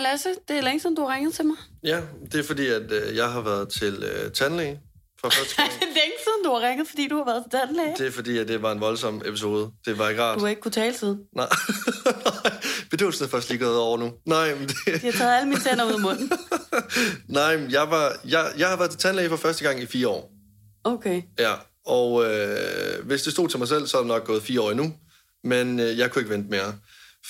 Lasse. Det er længe siden, du har ringet til mig. Ja, det er fordi, at øh, jeg har været til øh, tandlæge for første gang. det er længe siden, du har ringet, fordi du har været til tandlæge. Det er fordi, at det var en voldsom episode. Det var ikke rart. Du har ikke kunne tale siden. Nej. Bedøvelsen er først lige gået over nu. Nej, men det... De har taget alle mine tænder ud af munden. Nej, men jeg, var, jeg, jeg har været til tandlæge for første gang i fire år. Okay. Ja, og øh, hvis det stod til mig selv, så er det nok gået fire år endnu. Men øh, jeg kunne ikke vente mere.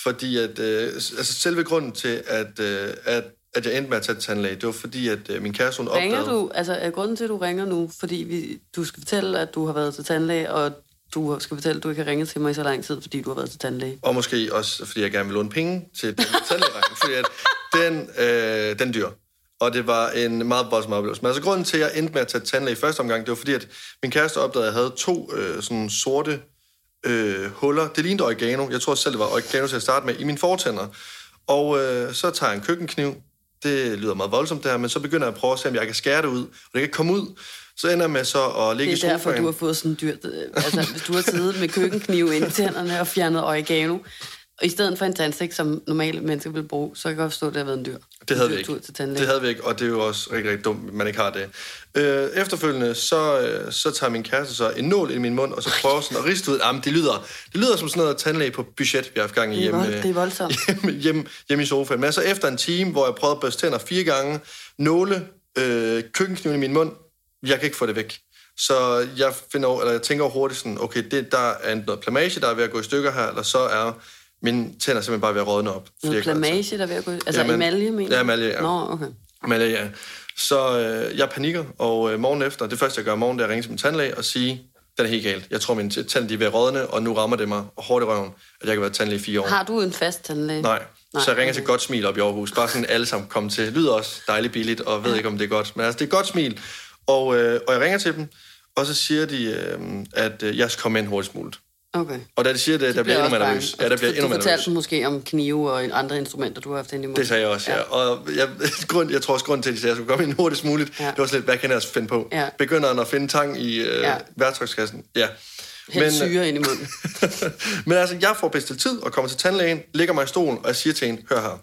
Fordi at, øh, altså selve grunden til, at, øh, at, at jeg endte med at tage til tandlæge, det var fordi, at øh, min kæreste, hun Ringer opdagede... du, altså er grunden til, at du ringer nu, fordi vi, du skal fortælle, at du har været til tandlæge, og du skal fortælle, at du ikke har ringet til mig i så lang tid, fordi du har været til tandlæge. Og måske også, fordi jeg gerne vil låne penge til den tandlægeregning, fordi at den, øh, den dyr. Og det var en meget voldsom oplevelse. Men altså grunden til, at jeg endte med at tage tandlæge i første omgang, det var fordi, at min kæreste opdagede, at jeg havde to øh, sådan sorte øh, huller. Det lignede oregano. Jeg tror selv, det var oregano til at starte med, i mine fortænder. Og øh, så tager jeg en køkkenkniv. Det lyder meget voldsomt det her, men så begynder jeg at prøve at se, om jeg kan skære det ud. Og det kan komme ud. Så ender jeg med så at ligge i Det er sofaen. derfor, du har fået sådan dyrt... øh, Altså, hvis du har siddet med køkkenkniv ind i tænderne og fjernet oregano, i stedet for en tandstik, som normale mennesker vil bruge, så kan jeg godt forstå, at det har været en dyr. Det havde en vi dyr ikke. Tur til tandlæge. Det havde vi ikke, og det er jo også rigtig, rigtig dumt, at man ikke har det. Øh, efterfølgende, så, øh, så tager min kæreste så en nål i min mund, og så prøver sådan at riste ud. Jamen, det lyder, det lyder som sådan noget tandlæge på budget, vi har haft gang i hjemme, vold- det er voldsomt. hjemme, hjemme, hjemme i sofaen. Men så efter en time, hvor jeg prøvede at børste tænder fire gange, nåle, øh, køkkenkniven i min mund, jeg kan ikke få det væk. Så jeg, finder, eller jeg tænker hurtigt sådan, okay, det, der er noget plamage, der er ved at gå i stykker her, eller så er mine tænder simpelthen bare ved at rådne op. Noget plamage, der er ved at gå... Altså Jamen, emalje, mener ja, du? emalje, ja. Nå, okay. Øh, ja, så øh, jeg panikker, og øh, morgen efter, det første jeg gør morgen, det er at ringe til min tandlæge og sige, den er helt galt. Jeg tror, mine tænder de er ved at rådne, og nu rammer det mig hårdt i røven, at jeg kan være tandlæge i fire år. Har du en fast tandlæge? Nej. Nej, Så jeg ringer okay. til Godt Smil op i Aarhus. Bare sådan alle sammen komme til. Lyder også dejligt billigt, og ved ikke, om det er godt. Men altså, det er Godt Smil. Og, øh, og jeg ringer til dem, og så siger de, øh, at øh, jeg skal komme ind hurtigst muligt. Okay. Og da de siger det, der bliver endnu mere nervøs. Ja, der bliver endnu du mere fortalte nervøs. dem måske om knive og andre instrumenter, du har haft inde i munden. Det sagde jeg også, ja. ja. Og jeg, grund, jeg tror også, grunden til, at de sagde, at jeg skulle komme ind hurtigst muligt, Ja. det var sådan lidt, hvad kan jeg finde på? Ja. Begynderen at finde tang i øh, Ja. værktøjskassen. Ja. Helt syre ind i munden. men altså, jeg får bestilt tid og kommer til tandlægen, ligger mig i stolen, og jeg siger til hende, hør her.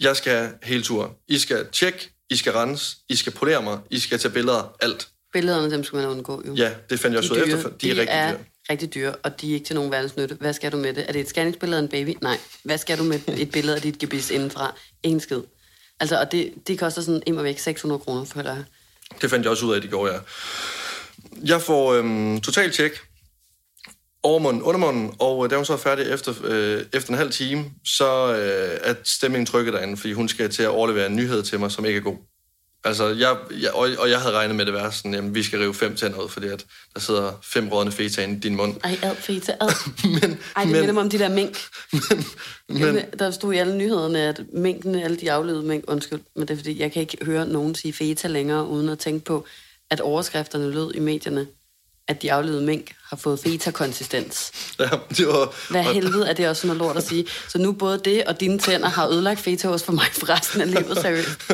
Jeg skal hele turen. I skal tjekke, I skal rense, I skal polere mig, I skal tage billeder, alt. Billederne, dem skal man undgå, jo. Ja, det fandt jeg også ud efter. De er rigtig dyre rigtig dyre, og de er ikke til nogen verdens nytte. Hvad skal du med det? Er det et scanningsbillede af en baby? Nej. Hvad skal du med et billede af dit gebis indenfra? Ingen skid. Altså, og det, det koster sådan immer væk 600 kroner, føler jeg. Det fandt jeg også ud af, det går, ja. Jeg får øhm, total tjek. Overmunden, undermunden, og øh, da hun så er færdig efter, øh, efter en halv time, så øh, er stemningen trykket derinde, fordi hun skal til at overlevere en nyhed til mig, som ikke er god. Altså, jeg, jeg, og, og jeg havde regnet med det værste, sådan, jamen, vi skal rive fem tænder ud, fordi at der sidder fem rådne feta inde i din mund. Ej, ad, feta, ad. Men, Ej, det men, minder mig om de der mink. men, Men, der stod i alle nyhederne, at mængden, alle de aflevede mink, undskyld, men det er fordi, jeg kan ikke høre nogen sige feta længere, uden at tænke på, at overskrifterne lød i medierne, at de aflevede mink har fået feta-konsistens. ja, det var, Hvad helvede er det også sådan noget lort at sige? Så nu både det og dine tænder har ødelagt fetaost for mig for resten af livet, seriøst.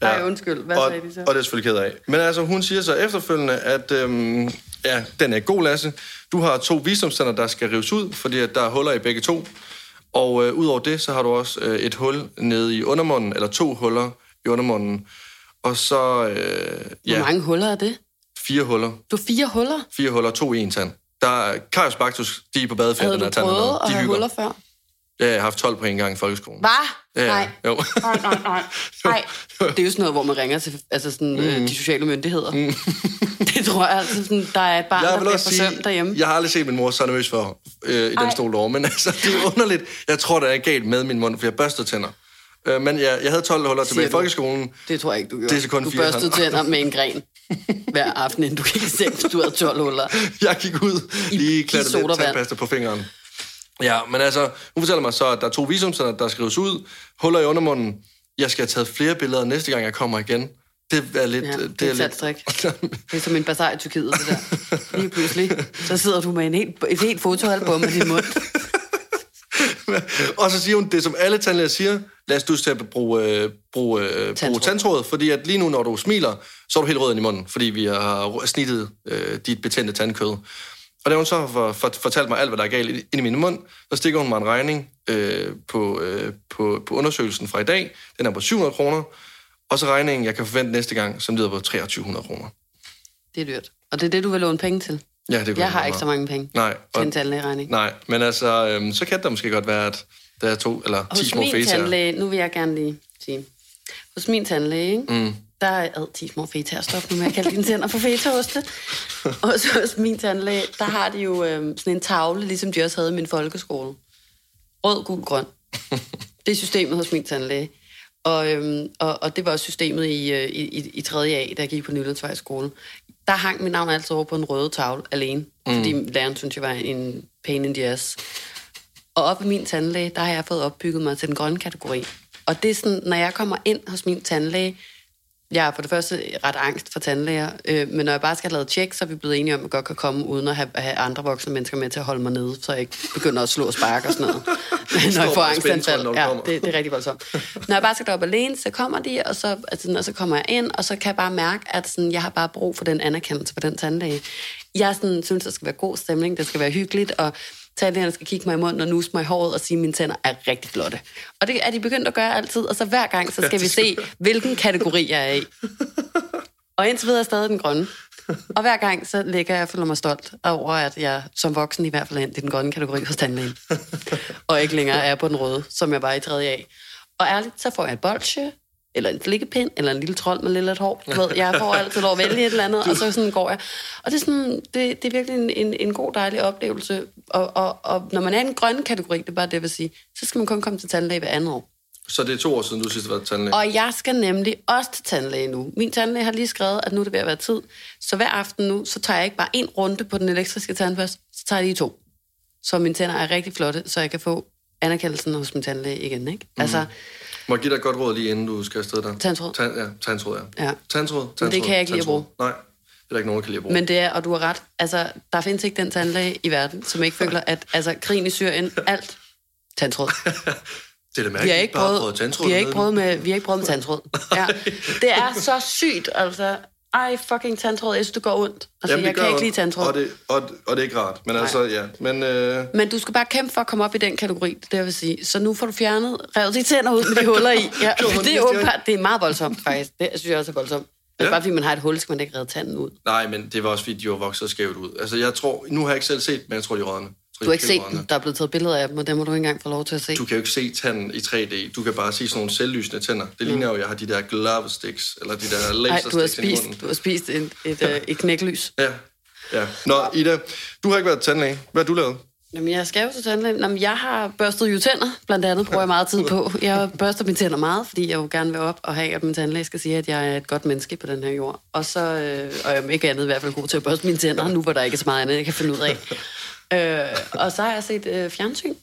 Ej, undskyld. Hvad og, sagde de så? Og det er selvfølgelig ked af. Men altså, hun siger så efterfølgende, at øhm, ja, den er god, Lasse. Du har to visdomstænder, der skal rives ud, fordi at der er huller i begge to. Og øh, udover det, så har du også øh, et hul nede i undermunden, eller to huller i undermunden. Og så, øh, Hvor ja, mange huller er det? Fire huller. Du har fire huller. Fire huller, to i en tand. Der er Karius Bactus, de er på badeferien, Havde den du her tand. prøvet at De have huller før? Ja, jeg har haft 12 på en gang i folkeskolen. Hvad? Ja. Nej. Jo. Nej, nej, nej. nej. Det er jo sådan noget, hvor man ringer til altså sådan, mm. øh, de sociale myndigheder. Mm. det tror jeg altså, sådan, der er et barn, Jeg der bliver forsømt derhjemme. jeg har aldrig set min mor så nervøs for øh, i den stol derovre, men altså, det er underligt. Jeg tror, der er galt med min mund, for jeg børstede tænder. Øh, men jeg, jeg havde 12 huller tilbage i du? folkeskolen. Det tror jeg ikke, du gjorde. Det er kun du børstede tænder med en gren hver aften, inden du gik i seng, hvis du havde 12 huller. Jeg gik ud, lige i klattet lidt tandpasta på fingeren. Ja, men altså, hun fortæller mig så, at der er to visumstænder, der skrives ud, huller i undermunden. Jeg skal have taget flere billeder næste gang, jeg kommer igen. Det er lidt... Ja, det er et salgstrik. Det er som en bazar i Tyrkiet, det der. Lige pludselig, så sidder du med en helt, et helt fotoalbum med din mund. og så siger hun det, som alle tandlæger siger, lad os du til at bruge, øh, bruge, øh, bruge Tandtråd. fordi at lige nu, når du smiler, så er du helt rød i munden, fordi vi har snittet øh, dit betændte tandkød. Og da hun så for, for, fortalte mig alt, hvad der er galt ind i min mund, så stikker hun mig en regning øh, på, øh, på, på undersøgelsen fra i dag. Den er på 700 kroner. Og så regningen, jeg kan forvente næste gang, som lyder på 2300 kroner. Det er dyrt. Og det er det, du vil låne penge til? Ja, det kunne Jeg har være ikke så meget. mange penge Nej, til og, en tandlægeregning. nej, men altså, øhm, så kan det måske godt være, at der er to eller ti Hos små min fetaer. tandlæge, nu vil jeg gerne lige sige, hos min tandlæge, ikke? Mm. der er ad, 10 små fetaer. Stop nu med at kalde dine tænder for fetaoste. Og så hos min tandlæge, der har de jo øhm, sådan en tavle, ligesom de også havde i min folkeskole. Rød, gul, grøn. Det er systemet hos min tandlæge. Og, øhm, og, og det var også systemet i, øh, i, i, i 3. A, da jeg gik på Nylandsvej skole. Der hang mit navn altid over på en røde tavle alene, mm. fordi læreren synes, jeg var en pain in the ass. Og op i min tandlæge, der har jeg fået opbygget mig til den grønne kategori. Og det er sådan, når jeg kommer ind hos min tandlæge, jeg er for det første ret angst for tandlæger, øh, men når jeg bare skal have lavet tjek, så er vi blevet enige om, at jeg godt kan komme uden at have, have andre voksne mennesker med til at holde mig nede, så jeg ikke begynder at slå og sparke og sådan noget. Men når jeg får angstanfald, ja, det, det er rigtig voldsomt. Når jeg bare skal derop alene, så kommer de, og så, altså, og så kommer jeg ind, og så kan jeg bare mærke, at sådan, jeg har bare brug for den anerkendelse for den tandlæge. Jeg sådan, synes, der skal være god stemning, det skal være hyggeligt, og tandlægerne skal kigge mig i munden og nuse mig i håret og sige, at mine tænder er rigtig flotte. Og det er de begyndt at gøre altid, og så hver gang, så skal vi se, hvilken kategori jeg er i. Og indtil videre er stadig den grønne. Og hver gang, så ligger jeg og føler mig stolt over, at jeg som voksen i hvert fald er i den grønne kategori hos tandlægen. og ikke længere er på den røde, som jeg var i 3. A. Og ærligt, så får jeg et bolsje, eller en flikkepind, eller en lille trold med lidt hår. Du ved, jeg får altid lov at vælge et eller andet, og så sådan går jeg. Og det er, sådan, det, det er virkelig en, en, en god, dejlig oplevelse. Og, og, og når man er i den grønne kategori, det er bare det, jeg vil sige, så skal man kun komme til tandlæge hver andet år. Så det er to år siden, du sidst har været tandlæge. Og jeg skal nemlig også til tandlæge nu. Min tandlæge har lige skrevet, at nu er det ved at være tid. Så hver aften nu, så tager jeg ikke bare en runde på den elektriske tandbørste, så tager jeg lige to. Så mine tænder er rigtig flotte, så jeg kan få anerkendelsen hos min tandlæge igen. Ikke? Mhm. Altså, Må jeg give dig et godt råd lige inden du skal afsted der? Tandtråd. Tan, ja, tandtråd, ja. Ja. Tandtråd, tandtråd. det kan jeg ikke lide at tandtråd. Nej, det er der ikke nogen, der kan lide at bruge. men det er, og du har ret, altså, der findes ikke den tandlæge i verden, som ikke føler, at altså, krigen i Syrien, alt, tandtråd. det er da Vi mærkeligt, har ikke prøvet, tandtråd. vi har ikke prøvet med, vi har ikke prøvet med tandtråd. Ja. Det er så sygt, altså. Ej, fucking tandtråd, jeg synes, det går ondt. Altså, Jamen, det jeg kan ikke lide tandtråd. Og det, og, og det er ikke rart. Men altså, ja. Men, øh, Men du skal bare kæmpe for at komme op i den kategori, det det, jeg vil sige. Så nu får du fjernet, revet de tænder ud med de huller i. Ja, det, det, er åbenbart, det er meget voldsomt, faktisk. Det synes jeg også er voldsomt. Men Ja. bare fordi man har et hul, skal man ikke redde tanden ud. nej, men det var også, fordi de var vokset skævt ud. Altså, jeg tror... Nu har jeg ikke selv set, men jeg tror, de tror, Du har ikke set dem. Der er blevet taget billeder af dem, og dem må du ikke engang få lov til at se. Du kan jo ikke se tanden i 3D. Du kan bare se sådan nogle selvlysende tænder. Det ligner jo, at jeg har de der glove sticks, eller de der Nej, laser du har sticks i spist, du har spist et, et, et, et knæklys. Ja, ja. Nå, Ida, du har ikke været tandlæge. Hvad har du lavet? Jamen, jeg skal jo til tandlægen. Jamen, jeg har børstet jo tænder, blandt andet bruger jeg meget tid på. Jeg børster mine tænder meget, fordi jeg jo gerne vil op og have, at min tandlæge skal sige, at jeg er et godt menneske på den her jord. Og så, øh, og jeg er ikke andet i hvert fald god til at børste mine tænder, nu hvor der ikke er så meget andet, jeg kan finde ud af. Øh, og så har jeg set øh, fjernsyn.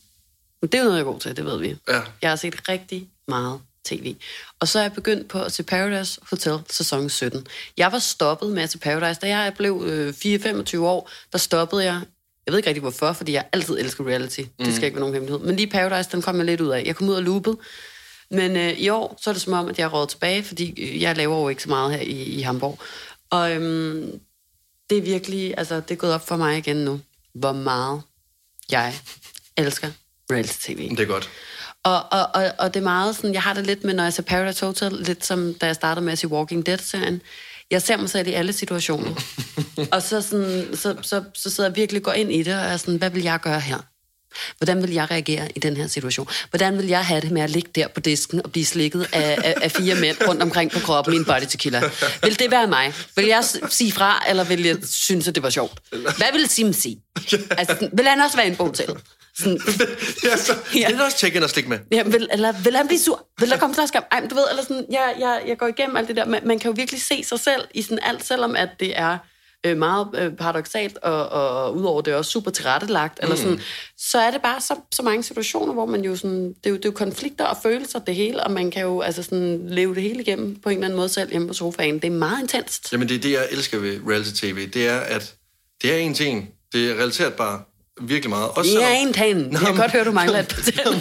Det er jo noget, jeg er god til, det ved vi. Ja. Jeg har set rigtig meget tv. Og så er jeg begyndt på at se Paradise Hotel sæson 17. Jeg var stoppet med at se Paradise. Da jeg blev øh, 4-25 år, der stoppede jeg. Jeg ved ikke rigtig hvorfor, fordi jeg altid elsker reality. Mm. Det skal ikke være nogen hemmelighed. Men lige Paradise, den kom jeg lidt ud af. Jeg kom ud af loopet. Men øh, i år, så er det som om, at jeg er råd tilbage, fordi øh, jeg laver jo ikke så meget her i, i Hamburg. Og øhm, det er virkelig, altså det er gået op for mig igen nu, hvor meget jeg elsker reality-tv. Det er godt. Og, og, og, og det er meget sådan, jeg har det lidt med, når jeg ser Paradise Hotel, lidt som da jeg startede med at se Walking Dead-serien. Jeg ser mig selv i alle situationer. og så, sådan, så, så, så sidder jeg virkelig går ind i det, og er sådan, hvad vil jeg gøre her? Hvordan vil jeg reagere i den her situation? Hvordan vil jeg have det med at ligge der på disken og blive slikket af, af, af fire mænd rundt omkring på kroppen i en body tequila? Vil det være mig? Vil jeg sige fra, eller vil jeg synes, at det var sjovt? Hvad vil Sim sige? Altså, vil han også være en på hotellet? Sådan, ja, så Ja. vil også tjekke ind og slikke med. Ja, vil, eller vil han blive sur? Vil der komme slåskab? Ej, men du ved, eller sådan, jeg, jeg, jeg går igennem alt det der. Man, man kan jo virkelig se sig selv i sådan alt, selvom at det er øh, meget øh, paradoxalt, og, og, udover det er også super tilrettelagt, mm. eller sådan, så er det bare så, så mange situationer, hvor man jo sådan, det er jo, det er jo konflikter og følelser, det hele, og man kan jo altså sådan leve det hele igennem på en eller anden måde selv hjemme på sofaen. Det er meget intenst. Jamen, det er det, jeg elsker ved reality-tv. Det er, at det er en ting. Det er relateret bare virkelig meget. Også er selvom- en tand. Jeg kan godt høre, du mangler et par tænder.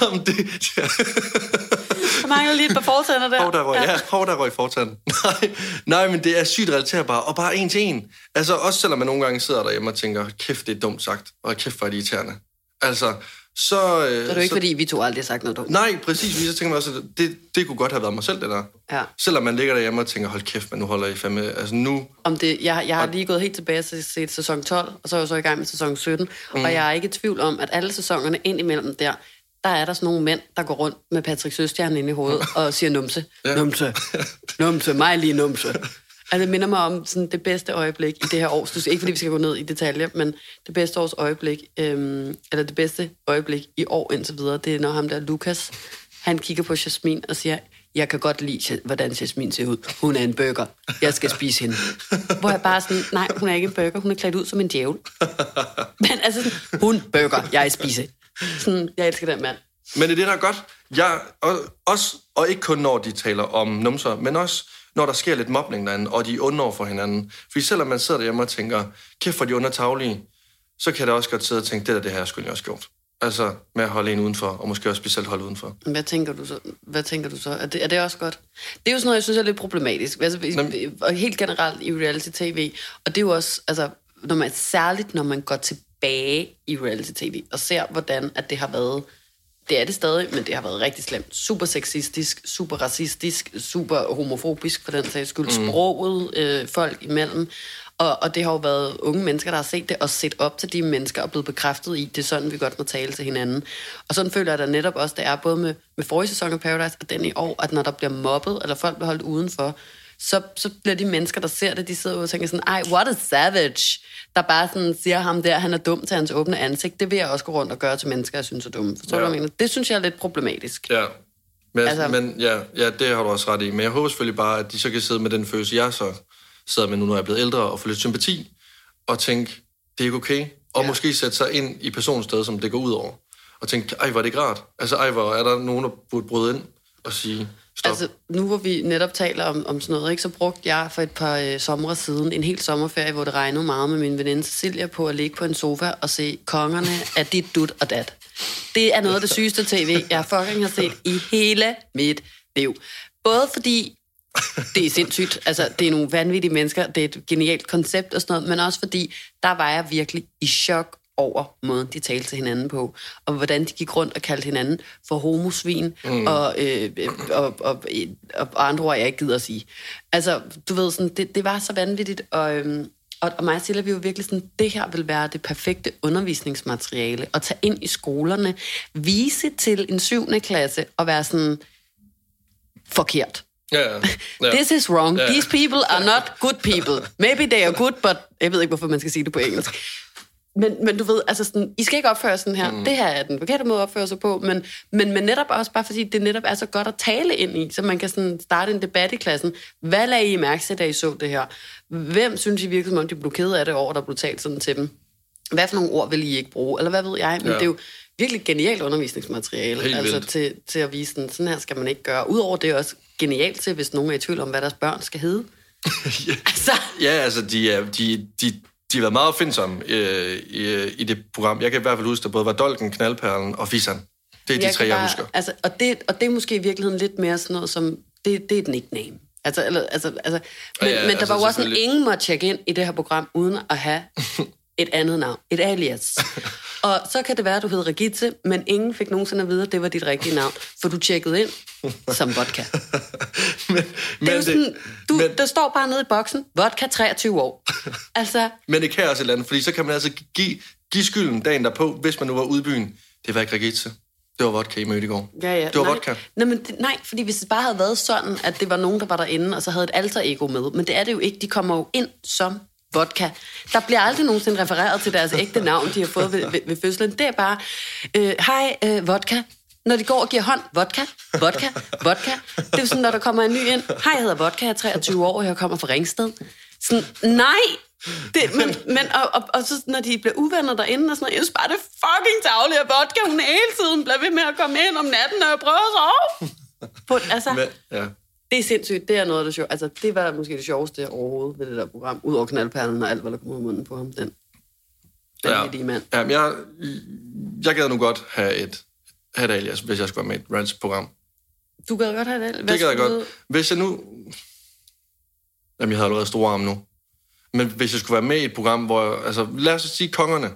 Nå, men det, nå, ja. mangler lige et par fortænder der. Hov, der røg, ja. hov, der røg fortanden. nej, nej, men det er sygt relaterbart, og bare en til en. Altså, også selvom man nogle gange sidder derhjemme og tænker, kæft, det er dumt sagt, og kæft, hvor er det irriterende. Altså, så... Øh, Så er det jo ikke, så, fordi vi to aldrig har sagt noget dumt. Nej, præcis. Så tænker man også, at det, det kunne godt have været mig selv, det der. Ja. Selvom man ligger derhjemme og tænker, hold kæft, men nu holder I fandme... Altså nu... Om det, jeg, jeg har lige gået helt tilbage til set sæson 12, og så er jeg så i gang med sæson 17. Mm. Og jeg er ikke i tvivl om, at alle sæsonerne ind imellem der, der er der sådan nogle mænd, der går rundt med Patrick Søstjern inde i hovedet og siger numse. Ja. Numse. Numse. Mig lige numse. Altså, det minder mig om sådan, det bedste øjeblik i det her år. Ikke fordi vi skal gå ned i detaljer, men det bedste års øjeblik, øhm, eller det bedste øjeblik i år indtil videre, det er når ham der Lukas, han kigger på Jasmin og siger, jeg kan godt lide, hvordan Jasmin ser ud. Hun er en burger. Jeg skal spise hende. Hvor jeg bare sådan, nej, hun er ikke en burger. Hun er klædt ud som en djævel. Men altså sådan, hun burger. Jeg spiser. Sådan, jeg elsker den mand. Men det er det, der er godt. Jeg, og, også, og ikke kun når de taler om numser, men også når der sker lidt mobning derinde, og de er onde over for hinanden. Fordi selvom man sidder derhjemme og tænker, kæft for de undertaglige, så kan jeg da også godt sidde og tænke, det der, det har jeg sgu egentlig også gjort. Altså med at holde en udenfor, og måske også specielt holde udenfor. Hvad tænker du så? Hvad tænker du så? Er det, er det også godt? Det er jo sådan noget, jeg synes er lidt problematisk. Altså, Jamen- og helt generelt i reality-tv. Og det er jo også, altså, når man, særligt når man går tilbage i reality-tv og ser, hvordan at det har været det er det stadig, men det har været rigtig slemt. Super sexistisk, super racistisk, super homofobisk for den sags skyld. Mm. Sproget øh, folk imellem. Og, og det har jo været unge mennesker, der har set det og set op til de mennesker og blevet bekræftet i, det er sådan, vi godt må tale til hinanden. Og sådan føler jeg da netop også, det er både med, med forrige sæson af Paradise og den i år, at når der bliver mobbet, eller folk bliver holdt udenfor, så, så bliver de mennesker, der ser det, de sidder og tænker sådan, ej, what a savage, der bare sådan siger ham der, han er dum til hans åbne ansigt. Det vil jeg også gå rundt og gøre til mennesker, jeg synes er dumme. Forstår du, Ja. hvad jeg mener? Det synes jeg er lidt problematisk. Ja. Men, Altså- men ja, ja, det har du også ret i. Men jeg håber selvfølgelig bare, at de så kan sidde med den følelse, jeg så sidder med nu, når jeg er blevet ældre, og få lidt sympati, og tænke, det er ikke okay. Og ja. måske sætte sig ind i personens sted, som det går ud over. Og tænke, ej, hvor er det ikke rart. Altså, ej, hvor er der nogen, der burde bryde ind og sige, stop. Altså, nu hvor vi netop taler om, om sådan noget, ikke, så brugte jeg for et par øh, somre siden en hel sommerferie, hvor det regnede meget med min veninde Cecilia på at ligge på en sofa og se kongerne af dit, dut og dat. Det er noget af det sygeste tv, jeg fucking har set i hele mit liv. Både fordi det er sindssygt, altså det er nogle vanvittige mennesker, det er et genialt koncept og sådan noget, men også fordi, der var jeg virkelig i chok over måden, de talte til hinanden på, og hvordan de gik rundt og kaldte hinanden for homosvin, mm. og, øh, øh, og, og, og, og andre ord, jeg ikke gider at sige. Altså, du ved, sådan, det, det var så vanvittigt, og, øhm, og, og mig og Silla, vi var virkelig sådan, det her vil være det perfekte undervisningsmateriale, at tage ind i skolerne, vise til en syvende klasse, og være sådan, forkert. Ja. ja. This is wrong. Ja. These people are not good people. Maybe they are good, but... Jeg ved ikke, hvorfor man skal sige det på engelsk. Men, men du ved, altså sådan, I skal ikke opføre sådan her. Mm. Det her er den forkerte måde at opføre sig på, men, men, men netop også bare fordi, det netop er så godt at tale ind i, så man kan sådan starte en debat i klassen. Hvad lagde I mærke til, da I så det her? Hvem synes I virkelig, som om de blev kede af det over, der blev talt sådan til dem? Hvad for nogle ord vil I ikke bruge? Eller hvad ved jeg? Men ja. Ja. det er jo virkelig genialt undervisningsmateriale. Helt altså vildt. til, til at vise sådan, sådan her skal man ikke gøre. Udover det er også genialt til, hvis nogen er i tvivl om, hvad deres børn skal hedde. ja. Altså, Ja, altså, de, er, de, de, de har været meget opfindsomme øh, i, i det program. Jeg kan i hvert fald huske, der både var Dolken, Knaldperlen og Fisan. Det er de jeg tre, kan jeg bare- husker. Altså, og, det, og det er måske i virkeligheden lidt mere sådan noget som, det, det er et nickname. Altså, eller, altså, altså, men, Ja, ja, men der altså, var jo også selvfølgelig. ingen måtte tjekke ind i det her program, uden at have et andet navn. Et alias. Og så kan det være, at du hed Regitze, men ingen fik nogensinde at vide, at det var dit rigtige navn. For du tjekkede ind som vodka. men, Det er jo sådan, du, men, der står bare nede i boksen, vodka 23 år. Altså, men det kan også et eller andet, fordi så kan man altså give, give skylden dagen derpå, hvis man nu var ude i byen. Det var ikke Regitze. Det var vodka, I mødte i går. Ja, ja. Det var nej. vodka. Nej, men det, nej, fordi hvis det bare havde været sådan, at det var nogen, der var derinde, og så havde et alter ego med. Men det er det jo ikke. De kommer jo ind som vodka. Der bliver aldrig nogensinde refereret til deres ægte navn, de har fået ved, ved, ved fødslen. Det er bare, øh, hej, øh, vodka. Når de går og giver hånd, vodka, vodka, vodka. Det er sådan, når der kommer en ny ind. Hej, jeg hedder vodka, jeg er 23 år, og jeg kommer fra Ringsted. Sådan, nej! Det, men, men og, og, og, så når de bliver uvenner derinde og sådan noget, jeg synes bare, det er fucking tavligt, at vodka, hun hele tiden bliver ved med at komme ind om natten, når jeg prøver at sove. På, altså, Men, ja det er sindssygt. Det er noget af det sjove. Altså, det var måske det sjoveste overhovedet ved det der program. Udover knaldperlen og alt, hvad der kommer ud af munden på ham. Den mand. Ja, men jeg, jeg gad nu godt have et, have et alias, hvis jeg skulle være med i et rants-program. Du gad godt have det. Hvad Det gad jeg godt. Hvis jeg nu... Jamen, jeg har allerede store arme nu. Men hvis jeg skulle være med i et program, hvor... jeg- Altså, lad os sige kongerne.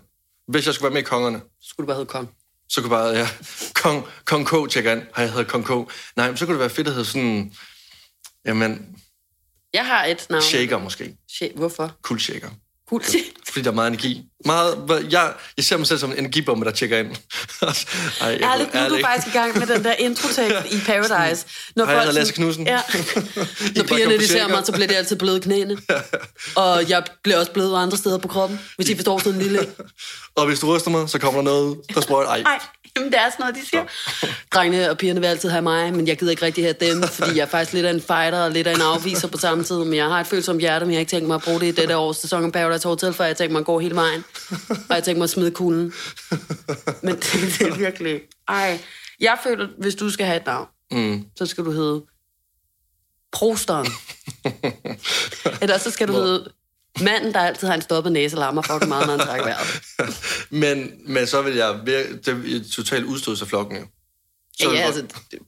Hvis jeg skulle være med i kongerne, Du, skulle du bare hedde Kong. så kunne bare... Ja, Kong, Kong K tjekker ind. Hej, jeg hedder Kong K. Nej, men så kunne det være fedt at hedde sådan... Jamen, Jeg har et navn. shaker måske. Sh- Hvorfor? Cool shaker. Cool. Fordi der er meget energi. Meget, jeg, jeg ser mig selv som en energibombe, der tjekker ind. Ej, jeg, Ærligt, nu er du faktisk i gang med den der introtekst i Paradise. Når Hej, jeg hedder sådan- Lasse Knudsen. Ja. Når pigerne de ser shaker. mig, så bliver de altid bløde knæene. Og jeg bliver også blød andre steder på kroppen, hvis I forstår sådan en lille... Og hvis du ryster mig, så kommer der noget, der sprøjter. Ej, Nej, jamen det er sådan noget, de siger. Drengene og pigerne vil altid have mig, men jeg gider ikke rigtig have dem, fordi jeg er faktisk lidt af en fighter og lidt af en afviser på samme tid. Men jeg har et følsomt hjerte, men jeg har ikke tænkt mig at bruge det i dette års sæson af Paradise Hotel, for jeg tænkt mig at gå hele vejen. Og jeg tænkt mig at smide kuglen. Men det, det er virkelig... Ej, jeg føler, hvis du skal have et navn, mm. så skal du hedde Prosteren. Eller så skal du hedde manden, der altid har en stoppet næse, larmer fucking meget, når han trækker vejret. men, men så vil jeg vir- det totalt udstøde sig flokken jo. Ja, vil ja, jeg altså, det,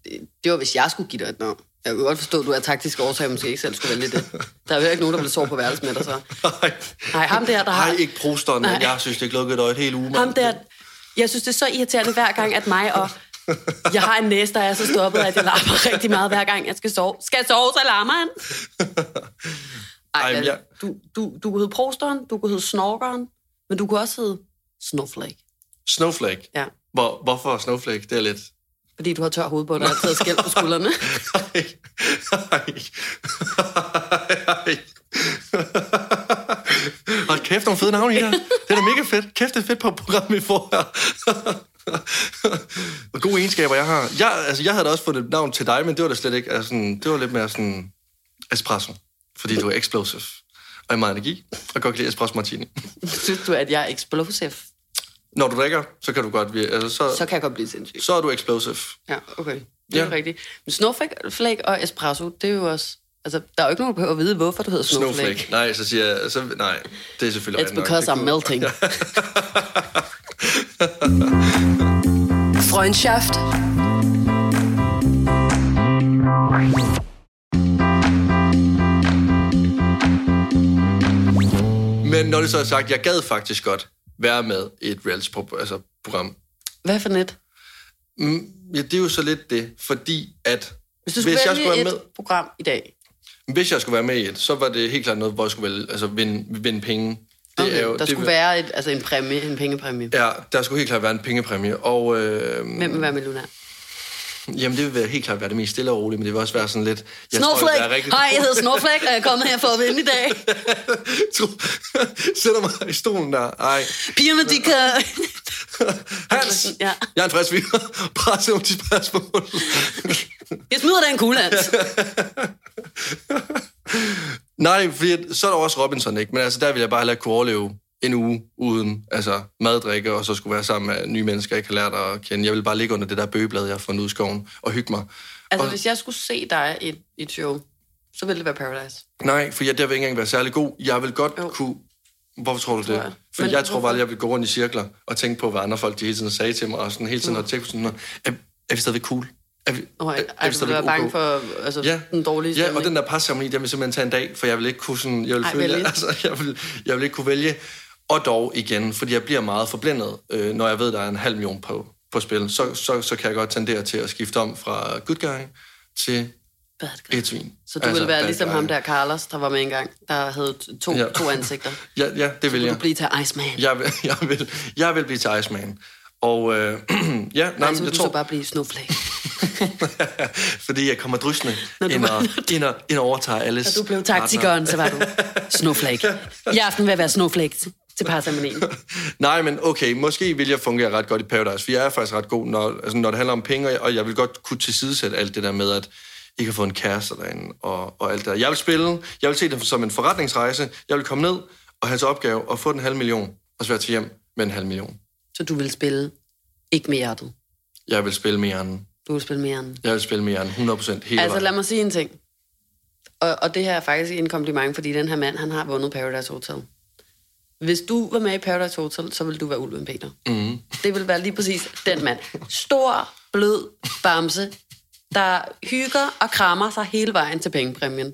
det, var, hvis jeg skulle give dig et navn. Jeg kunne godt forstå, at du er taktisk årsag, måske ikke selv skulle vælge det. Der er jo ikke nogen, der vil sove på værelset med dig så. Nej, Nej, ham der, der har... Nej, ikke prosteren, men jeg synes, det er lukket øje et helt uge. Ham der... Jeg synes, det er så irriterende hver gang, at mig og... Jeg har en næse, der er så stoppet, at jeg larmer rigtig meget, hver gang jeg skal sove. Skal jeg sove, så larmer han. Ej, Ej, men jeg... du, du, du kunne hedde Prosteren, du kunne hedde Snorkeren, men du kunne også hedde Snowflake. Snowflake. Ja, Hvor, hvorfor Snowflake? Det er lidt... fordi du har tør hovedbund og har taget skæld på skuldrene. Ej. Ej. Ej. Hold kæft, nogle fede navne her. Det er da mega fedt. Kæft, det er fedt på program, vi får her. Og gode egenskaber, jeg har. Jeg, altså, jeg havde da også fået et navn til dig, men det var da slet ikke... Altså, det var lidt mere sådan espresso. Fordi du er explosive. Og er meget energi. Og godt kan lide espresso martini. Synes du, at jeg er explosive? Når du drikker, så kan du godt... vir- Altså, så, Så kan jeg godt blive sindssyg. så er du explosive. Ja, okay. Det er Ja. rigtigt. Men snowflake og espresso, det er jo også... Altså, der er jo ikke nogen, der behøver at vide, hvorfor du hedder snowflake. Snowflake. Nej, så siger jeg... Så, nej, det er selvfølgelig It's nok. because Det I'm melting. Freundschaft. Men når det så er sagt, jeg gad faktisk godt være med i et reality-program. Altså, program. Hvad for net? Mm, ja, det er jo så lidt det, fordi at Hvis du skulle hvis jeg skulle et være med, program i dag, hvis jeg skulle være med i et, så var det helt klart noget, hvor jeg skulle vælge, altså vinde, vinde penge. Det okay, der det, skulle være et, altså en præmie, en pengepræmie. Ja, der skulle helt klart være en pengepræmie, og øh, Hvem vil være millionær? Jamen, det vil være helt klart være det mest stille og roligt, men det vil også være sådan lidt... Jeg tror, Snowflake! er rigtig... Hej, jeg hedder Snowflake, og jeg er kommet her for at vinde i dag. Sætter mig i stolen der. Ej. Pigerne, de kan... Hans! Ja. Jeg er en frisk fyr. Presse om de spørgsmål. Jeg smider den kugle, Hans. Nej, fordi så er der også Robinson, ikke? Men altså, der vil jeg bare heller ikke kunne overleve en uge uden altså, mad, drikke, og så skulle være sammen med nye mennesker, jeg ikke har lært at kende. Jeg vil bare ligge under det der bøgeblad, jeg har fundet ud i skoven, og hygge mig. Altså, Og- hvis jeg skulle se dig i i et show, så ville det være Paradise. Nej, for jeg der vil ikke engang være særlig god. Jeg vil godt Jo. kunne... Hvorfor tror du det? Tror jeg. For Men jeg tror bare, at jeg vil gå rundt i cirkler og tænke på, hvad andre folk de hele tiden sagde til mig, og sådan hele tiden at tænke på sådan noget. Er, er vi stadigvæk cool? Er vi, Og er, er vi vil være bange for altså, Ja. den dårlige Ja, stemning. og den der parceremoni, den vil simpelthen tage en dag, for jeg vil ikke kunne sådan, jeg vil Ej, føle, altså, jeg vil, jeg vil ikke kunne vælge. Og dog igen, fordi jeg bliver meget forblændet, øh, når jeg ved, der er en halv million på, på spil, så, så, så kan jeg godt tendere til at skifte om fra good guy til Bad guy. et svin. Så du altså, vil være ligesom guy. ham der, Carlos, der var med engang, der havde to, Ja. to ansigter. Ja, ja det vil Du jeg. vil blive til Iceman. Jeg vil, jeg vil, jeg vil blive til Iceman. Og øh, ja, nej, men jeg du tror, så bare blive Snowflake. fordi jeg kommer drysende Når du ind, og, ind, og, ind og overtager alles Da du blev taktikeren, så var du Snowflake. I aften vil jeg være Snowflake til- parceremonien. Nej, men okay, måske vil jeg fungere ret godt i Paradise, for jeg er faktisk ret god, når, altså, når det handler om penge, og jeg vil godt kunne tilsidesætte alt det der med, at I kan få en kæreste derinde, og, og alt det der. Jeg vil spille, jeg vil se det som en forretningsrejse, jeg vil komme ned og have til opgave at få den halv million, og så være til hjem med en halv million. Så du vil spille ikke med hjertet. Jeg vil spille mere end, Du vil spille mere end. jeg vil spille mere end 100% hele Altså, vejen. lad mig sige en ting. Og, og det her er faktisk en kompliment, fordi den her mand, han har vundet Paradise Hotel. Hvis du var med i Paradise Hotel, så ville du være Ulven Peter. Mm. Det vil være lige præcis den mand. Stor, blød bamse, der hygger og krammer sig hele vejen til pengepræmien.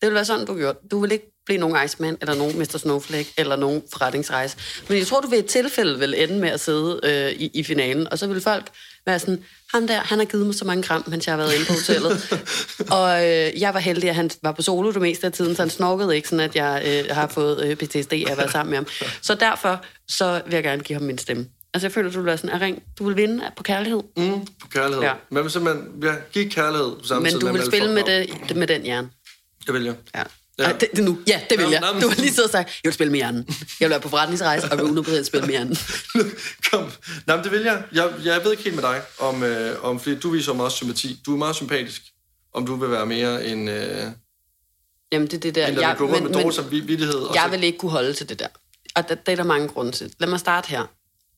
Det vil være sådan, du gjorde. Du vil ikke blive nogen Iceman, eller nogen Mr. Snowflake, eller nogen forretningsrejse. Men jeg tror, du ved et tilfælde vil ende med at sidde øh, i, i finalen, og så vil folk være sådan, ham der, han har givet mig så mange kram, mens jeg har været inde på hotellet. og øh, jeg var heldig, at han var på solo det meste af tiden, så han snorkede ikke sådan, at jeg øh, har fået øh, PTSD af at være sammen med ham. Så derfor, så vil jeg gerne give ham min stemme. Altså, jeg føler, du vil være sådan, Aring, du vil vinde på kærlighed. Mm, på kærlighed. Ja. Men hvis simpelthen, ja, giv kærlighed på samme Men tid du vil spille med, det, med den jern. Det vil jeg. Ja. Ja. Ja. det, det nu. Ja, det vil Nå, jeg. nå, men- Du har lige siddet og sagt, jeg vil spille med hjernen. Jeg vil være på forretningsrejse, og vil 100% spille med hjernen. Kom. Men det vil jeg. jeg. Jeg ved ikke helt med dig, om, øh, om fordi du viser meget sympati. Du er meget sympatisk. Om du vil være mere en... Øh, Jamen, det er det der. en der vil gå rundt med dårlig samvittighed. jeg så- vil ikke kunne holde til det der. Og det, det er der mange grunde til. Lad mig starte her.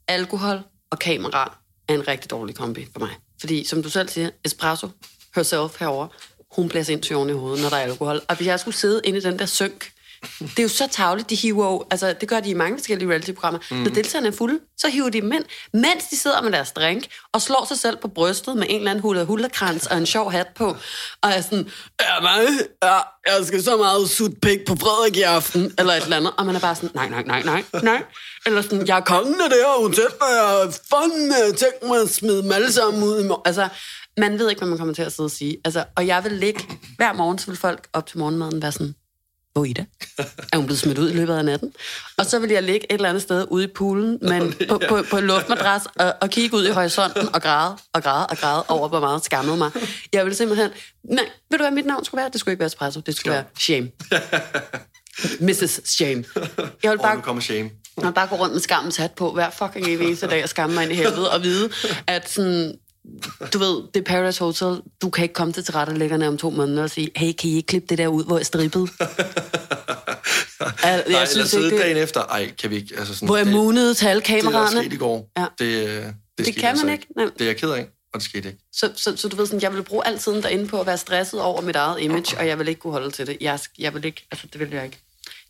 Alkohol og kamera er en rigtig dårlig kombi for mig. Fordi, som du selv siger, espresso, herself herover, hun bliver sindssygt oven i hovedet, når der er alkohol. Og hvis jeg skulle sidde inde i den der synk, det er jo så tavligt, de hiver jo, altså det gør de i mange forskellige reality-programmer. Mm. Når deltagerne er fulde, så hiver de dem ind, mens de sidder med deres drink og slår sig selv på brystet med en eller anden hula hula og en sjov hat på, og er sådan, ja, mig, ja, jeg skal så meget sut pik på Frederik i aften, eller et eller andet, og man er bare sådan, nej, nej, nej, nej, nej. Eller sådan, jeg er kongen af det her hotel, og jeg har fandme tænkt mig at smide dem alle sammen ud i morgen. Altså, man ved ikke, hvad man kommer til at sidde og sige. Altså, og jeg vil ligge, hver morgen, så vil folk op til morgenmaden være sådan, hvor er Ida? Er hun blevet smidt ud i løbet af natten? Og så vil jeg ligge et eller andet sted ude i poolen, men på, på, på en luftmadras, og, og kigge ud i horisonten og græde og græde og græde over, hvor meget skammede mig. Jeg vil simpelthen... Nej, ved du hvad mit navn skulle være? Det skulle ikke være Espresso, det skulle være Shame. Mrs. Shame. Jeg vil Og bare kommer shame. jeg vil bare gå rundt med skammens hat på hver fucking evig eneste dag og skamme mig ind i helvede og vide, at sådan, du ved, det er Paradise Hotel, du kan ikke komme til tilrettelæggerne om to måneder og sige, hey, kan I ikke klippe det der ud, hvor jeg strippede? jeg, Nej, jeg eller synes sidde ikke, det, dagen efter. Ej, kan vi ikke? Altså sådan, hvor jeg det, munede til alle det, der kameraerne. skete i går, Ja. det, øh, det, det, skete kan altså man ikke. Nej. Det er jeg ked af, og det skete ikke. Så, så, så du ved sådan, jeg vil bruge al tiden derinde på at være stresset over mit eget image, og jeg vil ikke kunne holde til det. Jeg, jeg vil ikke, altså det vil jeg ikke.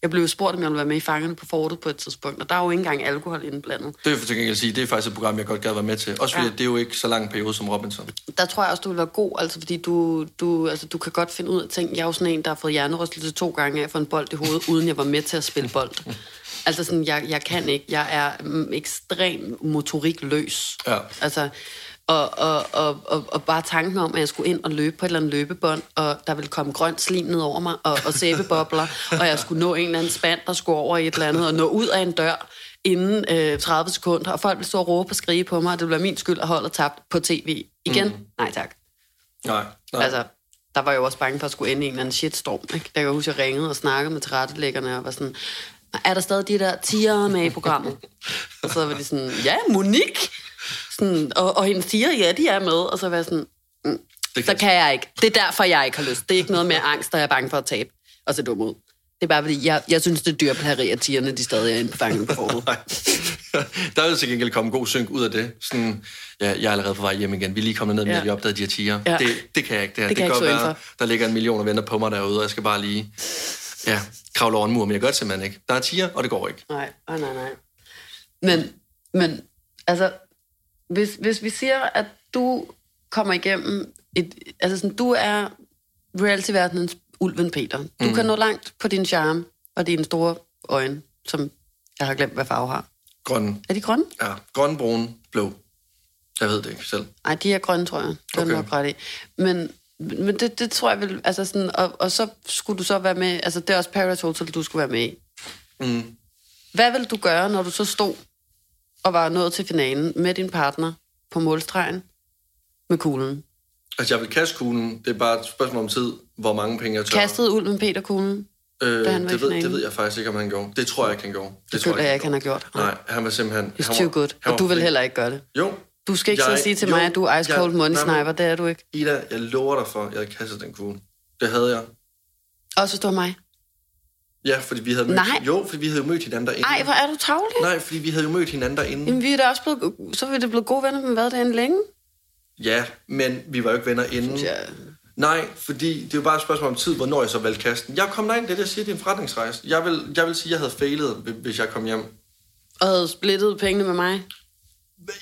Jeg blev spurgt, om jeg ville være med i Fangerne på Fortet på et tidspunkt, og der er jo ikke engang alkohol indblandet. Det vil jeg for gengæld sige, det er faktisk et program, jeg godt gad være med til. Også fordi, Ja. det er jo ikke så lang en periode som Robinson. der tror jeg også, du vil være god, altså fordi du, du, altså, du kan godt finde ud af ting. Jeg er jo sådan en, der har fået hjernerystelse to gange af få en bold i hovedet, uden jeg var med til at spille bold. Altså sådan, jeg, jeg kan ikke. Jeg er mm, ekstrem motorikløs. Ja. Altså, og, og, og, og, og bare tanken om, at jeg skulle ind og løbe på et eller andet løbebånd, og der ville komme grønt slim ned over mig, og, og sæbebobler, og jeg skulle nå en eller anden spand, der skulle over i et eller andet, og nå ud af en dør inden øh, 30 sekunder, og folk ville stå og råbe og skrige på mig, og det være min skyld at holde tabt på tv. Igen? Mm. Nej tak. Nej, nej. Altså, der var jeg jo også bange for at skulle ende i en eller anden shitstorm. Ikke? Der kan jeg huske, at jeg ringede og snakkede med tilrettelæggerne og var sådan, er der stadig de der tiger med i programmet? og så var de sådan, ja, Monique! Sådan, og, og hendes tiger, ja, de er med. Og så var jeg sådan, mm, Det så kan jeg ikke. Det er derfor, jeg ikke har lyst. Det er ikke noget med angst, der jeg er bange for at tabe og se dum ud. Det er bare fordi, jeg, jeg synes, det er dyrplageri, at tigerne de stadig er inde på fangen på forud. Nej. der vil til gengæld komme god synk ud af det. Sådan, ja, jeg er allerede på vej hjem igen. Vi er lige kommet ned med, Ja. vi opdagede de her tiger. Ja. Det, det kan jeg ikke. Det, her. Det kan jeg kan ikke godt være, der ligger en million og venter på mig derude, og jeg skal bare lige ja, kravle over en mur, men jeg gør det simpelthen ikke. Der er tiger, og det går ikke. Nej, nej, nej, nej. Men, men altså, hvis, hvis vi siger, at du kommer igennem et, altså sådan, du er reality-verdenens Ulven Peter. Du mm. kan nå langt på din charme og dine store øjne, som jeg har glemt, hvad farve har. Grøn. Er de grønne? Ja, grøn, brun, blå. Jeg ved det ikke selv. Nej, de er grønne, tror jeg. Det er Okay. okay. nok ret i. Men, men det, det tror jeg vil... Altså sådan, og, og så skulle du så være med... Altså, det er også Paradise Hotel, du skulle være med i. Mm. Hvad vil du gøre, når du så stod og var nået til finalen med din partner på målstregen med kuglen? Altså, jeg vil kaste kuglen. Det er bare et spørgsmål om tid, hvor mange penge jeg tør. Kastede Ulven Peter kuglen? øh, da han var det, ved, det ved jeg faktisk ikke, om han gjorde. Det tror jeg ikke, han gjorde. Det tror føler jeg ikke, han har gjort. Nej, han var simpelthen... It's han too good. Og du vil heller ikke gøre det. Jo. Du skal ikke og sige til jo, mig, at du er ice cold money nej, men- sniper. Det er du ikke. Ida, jeg lover dig for, at jeg havde kastet den kugle. Det havde jeg. Også hvis du var mig. Ja, fordi vi havde mødt... Nej. Jo, fordi vi havde jo mødt hinanden derinde. Ej, hvor er du tavlig. Nej, fordi vi havde jo mødt hinanden derinde. Jamen, vi er da også blevet, så er vi da blevet gode venner, men hvad det end længe? Ja, men vi var jo ikke venner inden. Ja. Nej, fordi det er jo bare et spørgsmål om tid, hvornår jeg så valgte kasten. Jeg kom derind, det er det, jeg siger, det er en forretningsrejse. Jeg vil, jeg vil sige, at jeg havde failet, hvis jeg kom hjem. Og havde splittet pengene med mig.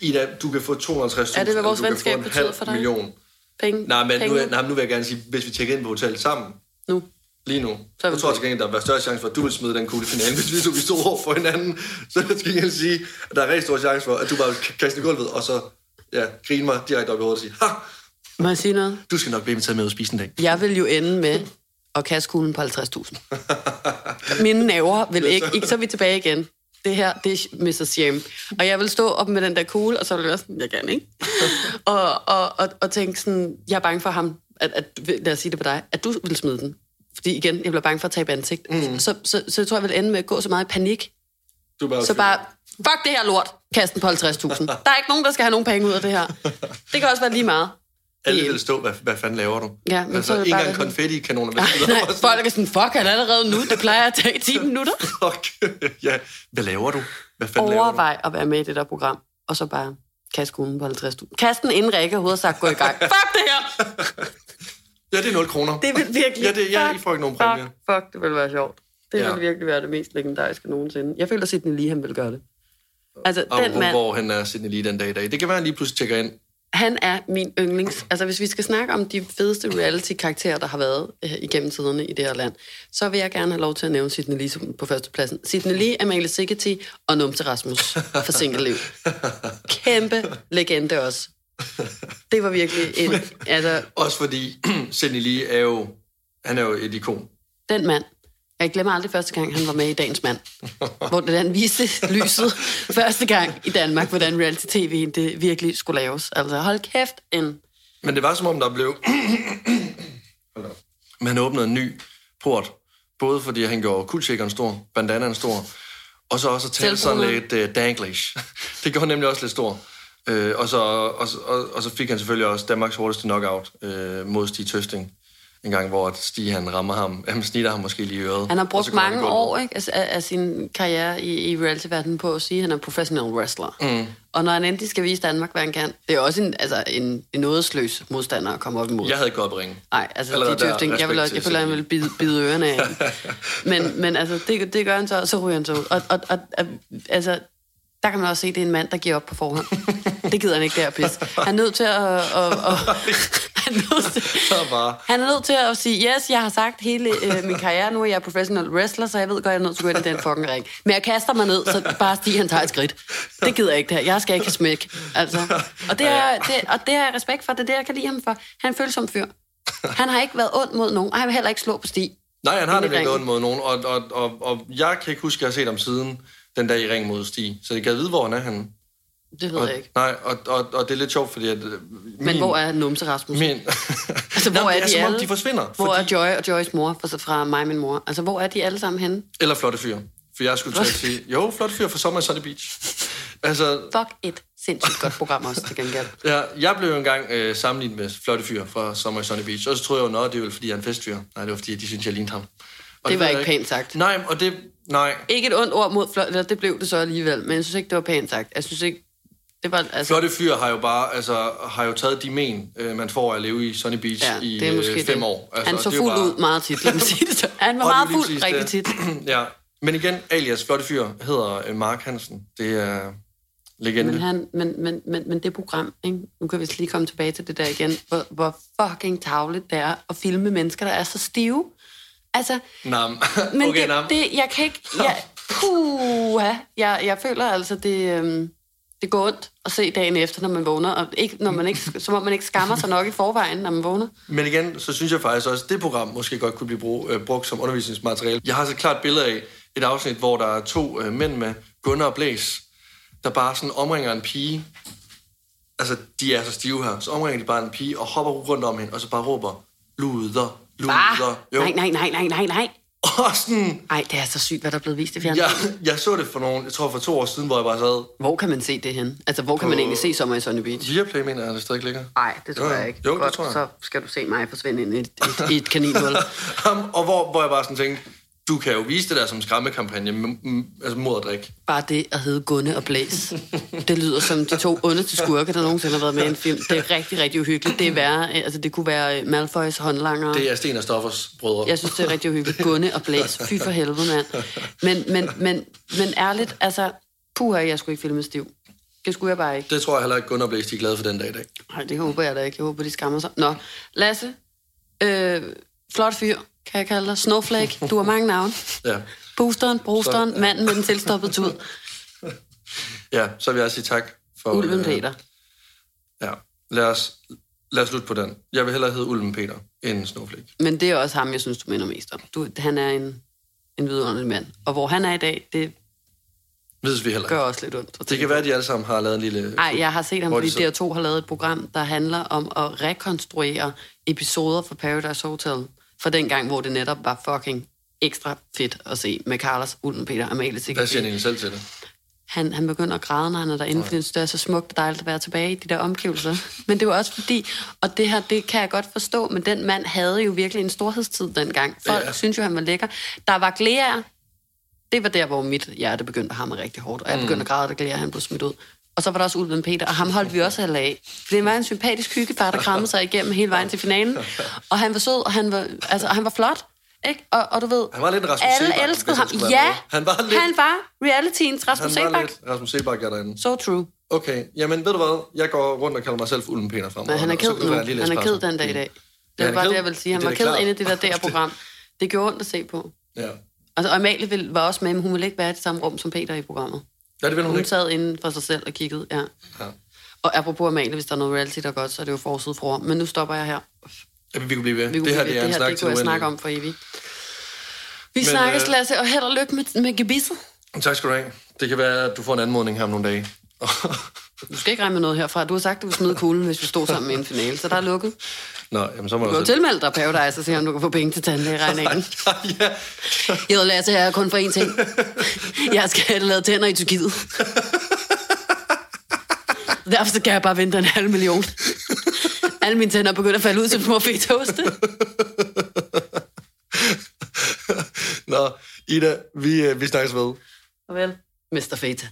Ida, du kan få 250.000. Er det, hvad vores eller du kan venskab få en betyder halv for dig? million. Penge. Nej, men nu, penge. er- nej, men nu vil jeg gerne sige, hvis vi tjekker ind på hotellet sammen, Nu. Lige nu, Så jeg tror til gengæld, der var større chance for, at du ville smide den kugle i finalen, hvis vi to vi stod over for hinanden. Så jeg skal ikke sige, at der er rigtig stor chance for, at du bare vil kaste i gulvet, og så ja, grine mig direkte op i hovedet og sige, ha, Må jeg sige noget? du skal nok blive inviteret med ud og spise en dag. Jeg vil jo ende med at kaste kuglen på 50.000. Mine naver vil ikke... Ikke så er vi tilbage igen. Det her, det er Mr. Shame. Og jeg vil stå op med den der kugle, og så vil jeg være sådan, jeg kan ikke. og, og, og, og tænke sådan, jeg er bange for ham, at, at, lad os sige det på dig, at du vil smide den. Fordi igen, jeg bliver bange for at tabe ansigt. Mm. Så, så, så jeg tror, jeg vil ende med at gå så meget i panik, Du bare så bare, fuck det her lort, kast den på 50.000. Der er ikke nogen, der skal have nogen penge ud af det her. Det kan også være lige meget. Alle vil stå, hvad, hvad fanden laver du? Ja, men så altså, det ikke engang konfetti-kanoner. Nej, nej, folk er sådan, fuck, er allerede nu. Det plejer at tage 10 minutter. Fuck. ja, hvad laver du? Hvad fanden laver du? Overvej at være med i det der program, og så bare kaste kuglen på 50.000. Kast den inden Rikke overhovedet sagt, gå i gang. Fuck det her! Ja, det er 0 kroner. Det vil virkelig... Ja, det, ja, I får ikke nogen præmie. fuck, fuck, det vil være sjovt. Det Ja. vil virkelig være det mest legendariske nogensinde. Jeg føler, at Sidney Lee, han vil gøre det. Altså, Og den hvor, mand, hvor han er Sidney lige den dag i dag. Det kan være, at han lige pludselig tjekker ind. han er min yndlings... Altså, hvis vi skal snakke om de fedeste reality-karakterer, der har været øh, igennem tiderne i det her land, så vil jeg gerne have lov til at nævne Sidney Lee som- på førstepladsen. Sidney Lee, Amalie Sigeti og Numse Rasmus for single liv. Kæmpe legende også. Det var virkelig en... Altså, Også fordi Sidney Lee er jo, han er jo et ikon. den mand. Jeg glemmer aldrig første gang, han var med i Dagens Mand. hvor det han viste lyset første gang i Danmark, hvordan reality-tv det virkelig skulle laves. Altså, hold kæft, en... Men det var som om, der blev... Men han åbnede en ny port. Både fordi han gjorde kuldsjækkeren stor, bandanaen stor, og så også at tale sådan lidt uh, danglish. det gjorde nemlig også lidt stor. Uh, og, så, og, og, og så fik han selvfølgelig også Danmarks hurtigste knockout uh, mod Stig Tøsting. En gang, hvor Stig han rammer ham. Han snitter ham måske lige i øret. Han har brugt mange år ikke, altså, af, af sin karriere i, i reality-verdenen på at sige, at han er professional wrestler. Mm. Og når han endelig skal vise Danmark, hvad han kan, det er også en, altså, en, en nådesløs modstander at komme op imod. Jeg havde ikke gået op ringe. Nej, altså Allerede de der, tøfting, jeg, vil, også, jeg føler, han vil bide, bide ørerne af. men, men altså, det, det gør han så, og så ryger han så ud. Og, og, og altså, der kan man også se, at det er en mand, der giver op på forhånd. Det gider han ikke der pis. Han er nødt til at... at, at, at han, er nødt til, Så bare... han er nødt til at sige, yes, jeg har sagt hele øh, min karriere, nu er jeg professional wrestler, så jeg ved godt, jeg er nødt til at gå ind i den fucking ring. Men jeg kaster mig ned, så bare Stig, han tager et skridt. Det gider jeg ikke det her. Jeg skal ikke have smæk. Altså. Og, det er, det, og det har jeg respekt for. Det er det, jeg kan lide ham for. Han er følsom fyr. Han har ikke været ond mod nogen, og han vil heller ikke slå på Stig. Nej, han har nemlig ikke ringen. ondt mod nogen, og, og, og, og jeg kan ikke huske, at jeg har set ham siden den dag i ring mod Stig. Så jeg kan vide, hvor han er henne. Det ved Og, jeg ikke. nej, og, og, og det er lidt sjovt, fordi at... øh, Min, Men hvor er Numse Rasmus? Min, altså, hvor Nå, er det de om, alle? de forsvinder. Hvor fordi, er Joy og Joys mor fra, fra mig og min mor? Altså, hvor er de alle sammen henne? Eller flotte fyr. For jeg skulle til at sige, jo, flotte fyr fra Sommer i Sunny Beach. Altså, Fuck et sindssygt godt program også, til gengæld. ja, jeg blev jo engang øh, sammenlignet med flotte fyr fra Sommer i Sunny Beach, og så troede jeg jo, at det var fordi, jeg er en festfyr. Nej, det var fordi, de synes, jeg lignede ham. Og Det var ved jeg ikke pænt sagt. Nej, og det... Nej, Ikke et ondt ord mod flot, eller det blev det så alligevel, men jeg synes ikke, det var pænt sagt. Jeg synes ikke, det var, altså, Flotte fyr har jo bare, altså, har jo taget de men, øh, man får at leve i Sunny Beach ja, i det er måske øh, fem det. år. Han så det fuld ud meget tit, lad mig sige det så. Han var det meget fuld præcis rigtig det. tit. ja, men igen, alias Flotte Fyr hedder øh, Mark Hansen. Det er legende. Men, han, men, men, men, men det program, ikke? nu kan vi lige komme tilbage til det der igen, hvor, hvor fucking tavligt det er at filme mennesker, der er så stive. Altså, Nam. men okay, det, nam. det, jeg kan ikke... Jeg, puha, jeg, jeg føler altså, det, øhm, det går ondt at se dagen efter, når man vågner. Og ikke, når man ikke, som om man ikke skammer sig nok i forvejen, når man vågner. Men igen, så synes jeg faktisk også, at det program måske godt kunne blive brug, øh, brugt som undervisningsmateriale. Jeg har så et klart billede af et afsnit, hvor der er to øh, mænd med, Gunnar og Blæs, der bare sådan omringer en pige. Altså, de er så stive her. Så omringer de bare en pige og hopper rundt om hende, og så bare råber, luder, luder. Ah, nej, nej, nej, nej, nej, nej. Og sådan, Ej, det er så sygt, hvad der er blevet vist i fjernsynet. jeg, jeg så det for nogle, jeg tror for to år siden, hvor jeg bare sad, Hvor kan man se det hen? Altså, hvor kan man egentlig se Sommer i Sunny Beach? Viaplay mener jeg, det stadig ligger. Nej, det tror Jo, jeg ikke. jo, det Godt, tror jeg. så skal du se mig forsvinde ind i et, et, et kaninhul. Og hvor, hvor jeg bare sådan tænkte, du kan jo vise det der som skræmmekampagne altså mod at drikke. Bare det at hedde Gunne og Blæs. Det lyder som de to onde til skurke, der nogensinde har været med i en film. Det er rigtig, rigtig uhyggeligt. Det, er værre, altså, det kunne være Malfoys håndlanger. Det er Sten og Stoffers brødre. Jeg synes, det er rigtig uhyggeligt. Gunne og Blæs. Fy for helvede, mand. Men, men, men, men ærligt, altså, puha, jeg skulle ikke filme stiv. Det skulle jeg bare ikke. Det tror jeg heller ikke, Gunnar Blæs, de er glade for den dag i dag. Nej, det håber jeg da ikke. Jeg håber, de skammer sig. Nå, Lasse. Øh, flot fyr, kan jeg kalde dig. Snowflake. Du har mange navne. Ja. Boosteren, brosteren, Så- manden med den tilstoppede tud. ja, så vil jeg sige tak for... Ulven øh, Peter. Ja, lad os, lad os slutte på den. Jeg vil hellere hedde Ulven Peter end Snowflake. Men det er også ham, jeg synes, du minder mest om. Du, han er en, en vidunderlig mand. Og hvor han er i dag, det Vides vi heller gør også lidt ondt. Det kan være, at de alle sammen har lavet en lille... Nej, jeg har set ham, fordi det så? DR2 har lavet et program, der handler om at rekonstruere episoder fra Paradise Hotel. For den gang, hvor det netop var fucking ekstra fedt at se med Carlos, Ulven, Peter, Amalie Hvad sikkert. siger han selv til det? Han, han begynder at græde, når han er derinde, fordi det er så smukt og dejligt at være tilbage i de der omgivelser. Men det var også fordi, og det her, det kan jeg godt forstå, men den mand havde jo virkelig en storhedstid dengang. Folk Ja. ja. synes jo, han var lækker. Der var glæder. Det var der, hvor mit hjerte begyndte at hamre rigtig hårdt. Og jeg begyndte at græde, da glæder han blev smidt ud. Og så var der også Ulven Peter, og ham holdt vi også alle af. For det var en sympatisk hyggefar, der krammede sig igennem hele vejen til finalen. Og han var sød, og han var, altså, han var flot. Ikke? Og, og du ved, Han var lidt Rasmus alle Seebach, elskede ham. Ja. Han var lidt- han var realityens Rasmus Han var Sebak. lidt Rasmus Sebak er derinde. So true. Okay, jamen ved du hvad? Jeg går rundt og kalder mig selv for Ulven Peter fremover. Men han er ked nu. Han er ked den dag i dag. Ja, Det var er bare ked. det, jeg vil sige. Han Det var ked inde i det der DR-program. Det gjorde ondt at se på. Ja. Altså, og Amalie ville- var også med, men hun ville ikke være i det samme rum som Peter i programmet. Ja, det vil hun Hun ikke. sad inde for sig selv og kiggede, ja. Ja. Og apropos Amalie, hvis der er noget reality, der er godt, så er det jo forside for. Men nu stopper jeg her. Ja, vi kunne blive ved. Vi det her, det er det, her, snak det kunne jeg snakke om for evigt. Vi Men, snakkes, øh, Lasse, og held og lykke med, med gebisset. Tak skal du have. Det kan være, at du får en anmodning her om nogle dage. Du skal ikke regne med noget herfra. Du har sagt, at du vil smide kuglen, hvis vi stod sammen i en finale, så der er lukket. Nå, jamen så må Du kan jo tilmelde dig Paradise og se, om du kan få penge til tandlægeregningen. ja. Jeg vil Lasse, jeg er kun for én ting. Jeg skal have lavet tænder i Tyrkiet. Derfor så kan jeg bare vente en halv million. Alle mine tænder er begyndt at falde ud som små fetoste. Nå, Ida, vi, øh, vi snakkes ved. Farvel, Mr. Feta.